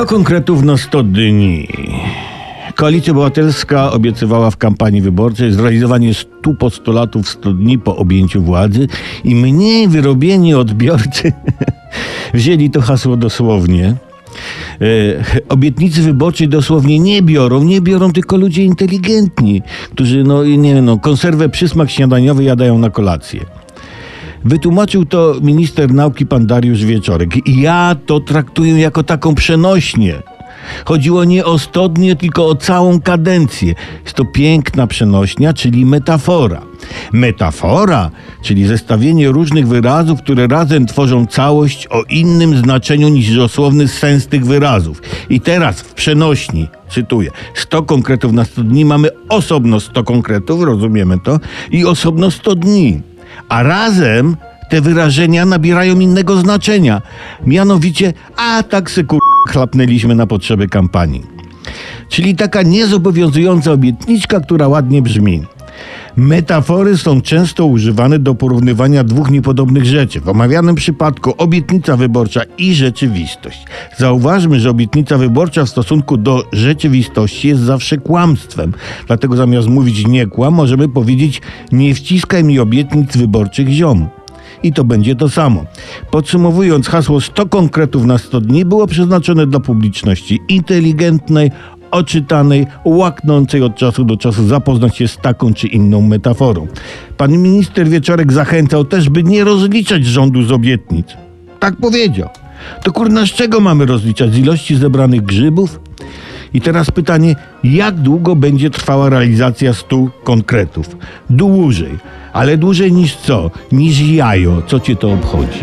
100 konkretów na 100 dni. Koalicja Obywatelska obiecywała w kampanii wyborczej zrealizowanie 100 postulatów w 100 dni po objęciu władzy i mniej wyrobieni odbiorcy wzięli to hasło dosłownie. E, obietnicy wyborczej dosłownie nie biorą, nie biorą tylko ludzie inteligentni, którzy, no nie no, konserwę przysmak śniadaniowy jadają na kolację. Wytłumaczył to minister nauki pan Dariusz Wieczorek. I ja to traktuję jako taką przenośnię. Chodziło nie o 100 dni, tylko o całą kadencję. Jest to piękna przenośnia, czyli metafora. Metafora, czyli zestawienie różnych wyrazów, które razem tworzą całość o innym znaczeniu niż dosłowny sens tych wyrazów. I teraz w przenośni, cytuję, 100 konkretów na 100 dni mamy osobno 100 konkretów, rozumiemy to, i osobno 100 dni. A razem te wyrażenia nabierają innego znaczenia. Mianowicie, a tak se kur... chlapnęliśmy na potrzeby kampanii. Czyli taka niezobowiązująca obietniczka, która ładnie brzmi. Metafory są często używane do porównywania dwóch niepodobnych rzeczy. W omawianym przypadku obietnica wyborcza i rzeczywistość. Zauważmy, że obietnica wyborcza w stosunku do rzeczywistości jest zawsze kłamstwem. Dlatego zamiast mówić nie kłam, możemy powiedzieć nie wciskaj mi obietnic wyborczych ziom i to będzie to samo. Podsumowując, hasło 100 konkretów na 100 dni było przeznaczone dla publiczności inteligentnej, oczytanej, łaknącej od czasu do czasu zapoznać się z taką czy inną metaforą. Pan minister Wieczorek zachęcał też, by nie rozliczać rządu z obietnic. Tak powiedział. To kurna, z czego mamy rozliczać? Z ilości zebranych grzybów? I teraz pytanie, jak długo będzie trwała realizacja 100 konkretów? Dłużej. Ale dłużej niż co? Niż jajo. Co cię to obchodzi?